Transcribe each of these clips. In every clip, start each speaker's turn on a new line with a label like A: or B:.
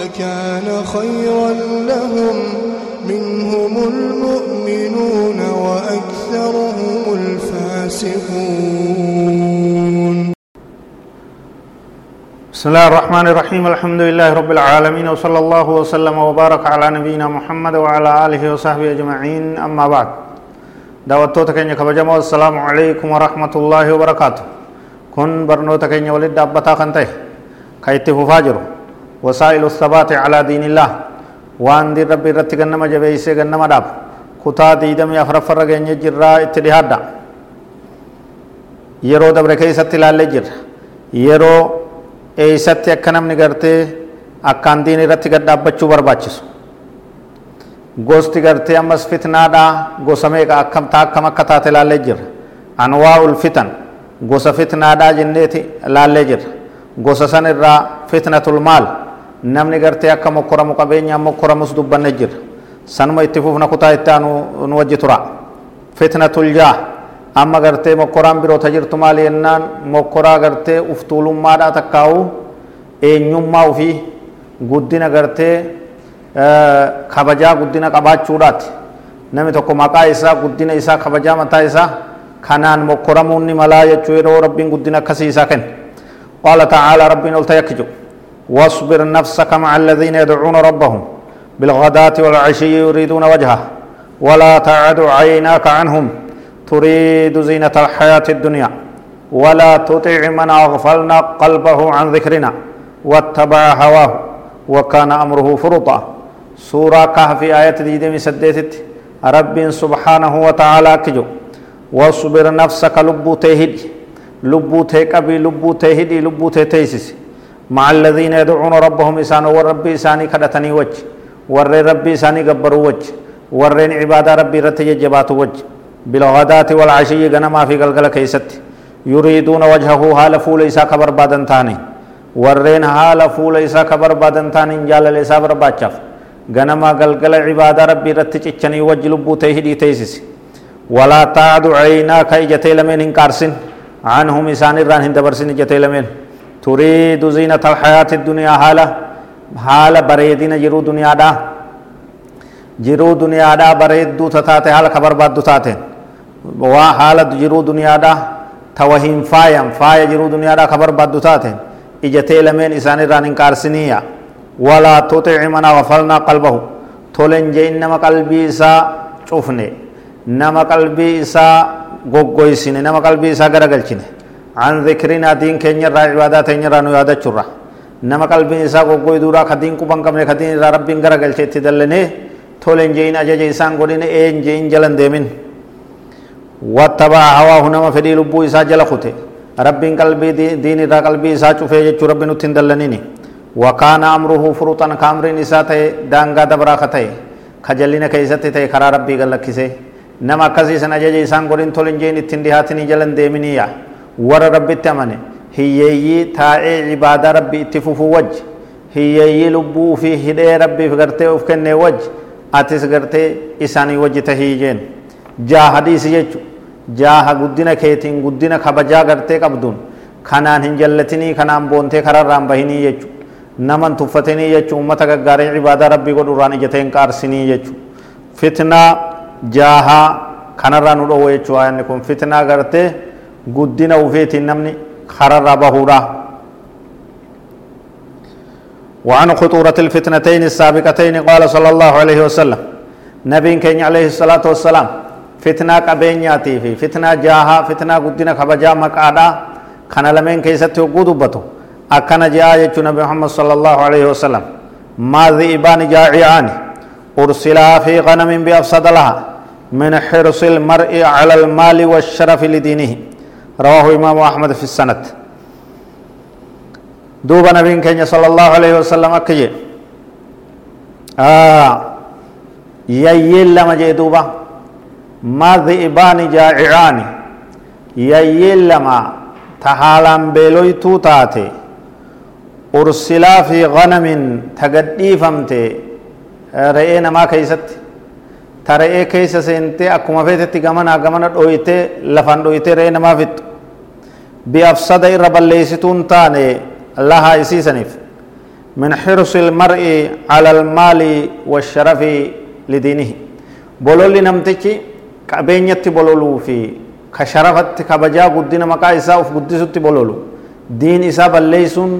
A: لكان خيرا لهم منهم المؤمنون وأكثرهم الفاسقون.
B: بسم الله الرحمن الرحيم. الحمد لله رب العالمين وصلى الله وسلم وبارك على نبينا محمد وعلى آله وصحبه أجمعين. أما بعد دعوتو تكين كبجمع السلام عليكم ورحمة الله وبركاته. كن برنو تكين ولد دابتا خنته كيتف فاجر وسائل الثبات على دين الله وان دي ربي رتي غنما جبيسي غنما داب كتا ديدم يفرفر غنج جرا اتدهادا يرو دبر كيست لالي جر يرو namni gartee akkaan diin irratti gad dhaabbachuu barbaachisu gosti gartee ammas fitnaadha gosa meeqa akkam taa akkam akka taate laallee jirra anwaa'ul fitan gosa fitnaadha jenneeti laallee jirra gosa san irraa fitnatul maal namni gartee akka mokkoramu qabeenyaan mokkoramus dubbanne jirra sanuma itti fufna kutaa itti aanu nu wajji tura fitnatul jaa amma gartee mokkoraan biroota jirtu maali jennaan mokkoraa gartee uftuulummaadhaa takkaa'u eenyummaa ufii guddina gartee kabajaa guddina qabaachuudhaati namni tokko maqaa isaa guddina isaa kabajaa mataa isaa kanaan mokkoramuun malaa jechuu yeroo rabbiin guddina akkasii isaa kenne qaala tacaala rabbiin ol tayakki واصبر نفسك مع الذين يدعون ربهم بالغداة والعشي يريدون وجهه ولا تعد عيناك عنهم تريد زينة الحياة الدنيا ولا تطع من أغفلنا قلبه عن ذكرنا واتبع هواه وكان أمره فرطا سورة كهف آية ديدمي سديتت رب سبحانه وتعالى كجو واصبر نفسك لبو تهدي لبو تهكبي لبو تهدي لبو تهتيسس مع الذين يدعون ربهم إسان والرب إساني كدتني وجه ور ربي إساني قبروا وجه ورين عبادة ربي رتججبات وجه. بالغداة والعشي غنما في قلقل كيست. يريدون وجهه حال فول إسا كبر بادن تاني. ورين حال فول إسا كبر بادن تاني جال الإسا برباچاف غنما قلقل عبادة ربي رتچچني وجه لبو تهدي تيسس. ولا تعد عيناك إجتي لمن إنكارسن. عنهم إسان الران هندبرسن إجتي لمن تريد زينة الحياة الدنيا حالة حال بريدين جرو دنيا دا جرو دنيا دا بريد دو تتاتي حال خبر باد دو تاتين waa haala jiruu duniyaadha tawa hin faayan faaya jiruu duniyaadha kabar baddu taateen ijatee lameen isaan irraan hin qaarsiniya walaa tuxici man agfalnaa qalbahu tolen jein nama qalbii isaa cufne nama qalbii isaa goggoysine nama qalbii isaa garagalchine an dhikrinaa keenya irraa cibaadaa teenya irraa nu yaadachurra nama qalbiin isaa goggoyduudha ka diin quban qabne ka diin irraa rabbiin garagalche itti dallanee tolen jein ajaja isaan godhine een jein jalan deemin واتبع هواه نما فدي لبو إسا جل خته رب قلبي دين را قلبي إسا چوفه جچو رب نتن دلنيني وكان أمره فرطا كامر إسا ته دانگا دبرا خته خجلين كيست ته خرا ربي قل لكسه نما كسي سن أجج إسان قرين تولن جين اتن دهاتني جلن ديمنيا ور رب اتمنه هيي تاعي عبادة ربي اتفوفو وجه هيي لبو في هدي ربي فقرته افكن وجه أتس قرته إساني وجه تهيجين جا حديث يجو jaaha guddina keetiin guddina kabajaa gartee qabduun kanaan hin jallatinii kanaan boontee kararraan bahinii jechu naman tuffatinii jechu ummata gaggaarii cibaadaa rabbii godhurraan ijateen qaarsinii jechu fitnaa jaahaa kanarraa nu dhoowwa jechuu ayanni kun fitnaa gartee guddina ufiitiin namni kararraa bahuudha وعن خطورة الفتنتين السابقتين قال صلى الله عليه وسلم نبي كين عليه الصلاة والسلام fitnaa qabeenyaatii fi fitnaa jaahaa fitnaa guddina kabajaa maqaadhaa kana lameen keessatti hogguu dubbatu akkana je'aa jechuu nabi muhammad sala allahu alaihi wasalam maa dhi'ibaani jaaci'aani ursilaa fi ganamin biafsada laha min xirsi ilmar'i cala almaali waasharafi lidiinihi رواه إمام أحمد في السنة دوبا نبين كان صلى الله عليه وسلم أكي آه. يأيل لما جاء دوبا. ما ذئبان جائعان. يأيل لما تحالا بلوي توتاتي. أرسلا في غنم تقديفمتي. رئينا ما كيستي keeysatti ta re'ee keeysa seentee akkuma feetetti gamanaa gamana dhoytee lafan dhoytee re'ee namaa fixxu biafsada irra balleeysituun taane lahaa isiisaniif من حرص المرء على المال والشرف لدينه بولولي نمتشي قبينيتي بولولو في كشرفت كبجا قدنا مقا إساء وف قدسوتي بولولو دين إساء بليسون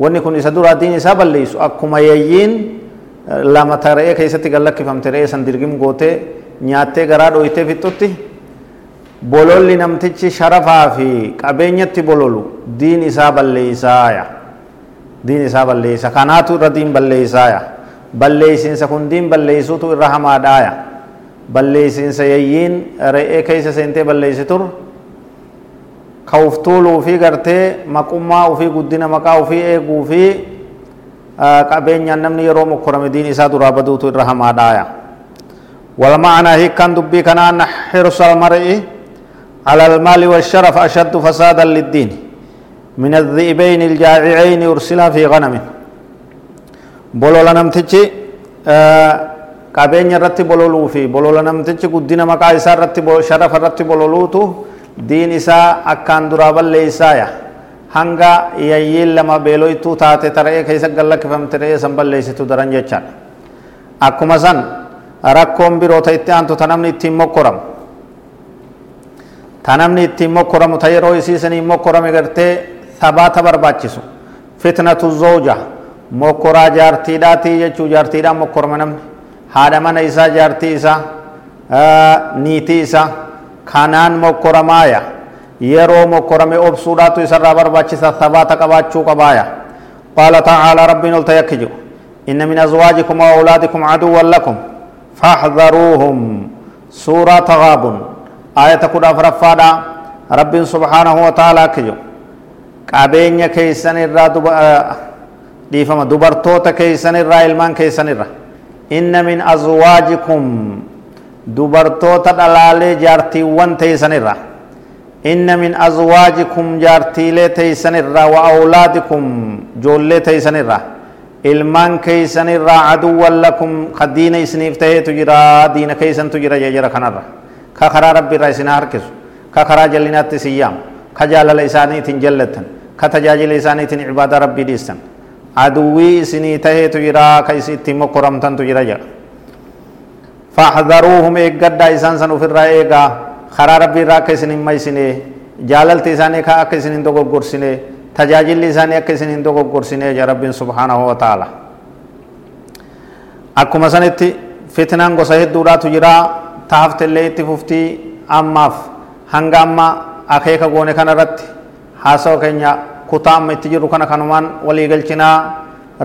B: wanni kun isa duraa diin isaa balleessu akkuma yayyiin lama taree keessatti gallakkifamte re'ee san dirgim gootee nyaattee garaa dhoyitee fixxutti bololli namtichi sharafaa fi qabeenyatti bololu diin isaa balleeysaaya diin isaa balleeysa kanaatu irra diin balleeysaaya balleeysiinsa kun diin balleeysuutu irra hamaadhaaya balleeysiinsa yayyiin re'ee keessa seentee balleeysitur ka uf tuuluu fi gartee maqummaa ufii guddina maqaa ufii eeguu fi qabeenya namni yeroo mukurame diin isaa duraa baduutu irra hamaa dhaaya walmaanaa hiikkan dubbii kanaan xirsu almar'i على المال والشرف أشد فسادا للدين. من الذئبين الجائعين أرسلا في غنم. بلو لنم تجي آه كابين يرتي بلولو في بلو لنم تجي قد دين مقا إسا رتي بلو شرف رتي بلولو تو دين إسا أكان درابل لإسايا hanga yayyiin lama beeloytuu taate tara'ee keessa gallakkifamte re'ee san balleeysitu daran jechaadha akkuma san rakkoon biroo ta itti aantu ta namni ittiin mokkoramu ta namni ittiin mokkoramu ta yeroo isiisanii mokkorame gartee sabaata barbaachisu fitnatu zooja mokkoraa jaartiidhaatii jechuu jaartiidhaan mokkorama namni haadha mana isaa jaartii isaa niitii isaa kanaan mokkoramaaya yeroo mokkorame obsuudhaatu isarraa barbaachisa sabaata qabaachuu qabaaya qaala tacaalaa rabbiin olta yakki jiru inna min azwaajikum wa awlaadikum caduwan lakum faxdaruuhum suuraa tagaabun aayata kudha afuraffaadha rabbiin subhaanahu wa taaalaa akki jiru qabeenya keeysan irraa dhiifama dubartoota keeysan irraa ilmaan keeysan irra inna min azwaajikum dubartoota dhalaalee jaartiiwwan teeysanirra inna awlaadikum joollee teeysanirra ilmaan keeysanirraa caduwwan lakum ka diina isiniif taheetu jira diina keeysantu jira jejera kanarra ka karaa rabbi irraa isin harkisu ka karaa jallinaatti isin yaamu ka jaalala isaaniitiin jallattan ka tajaajila isaaniitiin cibaada rabbii dhiistan aduwwii isinii taheetu jira ka isi ittiin mokkoramtantu jira jedha فاحذروهم ايغدا اسان سن ofirraa eegaa karaa rabbii irraa akka isin hin maysine jaalalti isaanii ka akka isin hin dogoggorsine tajaajilli isaanii akka isin hin dogoggorsine ja rabbiin subhaanahu wa ta'ala akkuma sanitti fitnaan gosa hedduudhaatu jira taaftellee itti fuftii ammaaf hanga amma akeeka goone kana irratti haasawa keenya kutaa amma itti jirru kana kanumaan walii galchinaa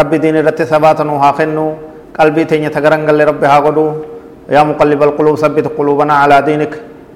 B: rabbi diin irratti sabaata nu haa kennu qalbii teenya tagaran galle rabbi haa godhu يا مقلب القلوب ثبت قلوبنا على دينك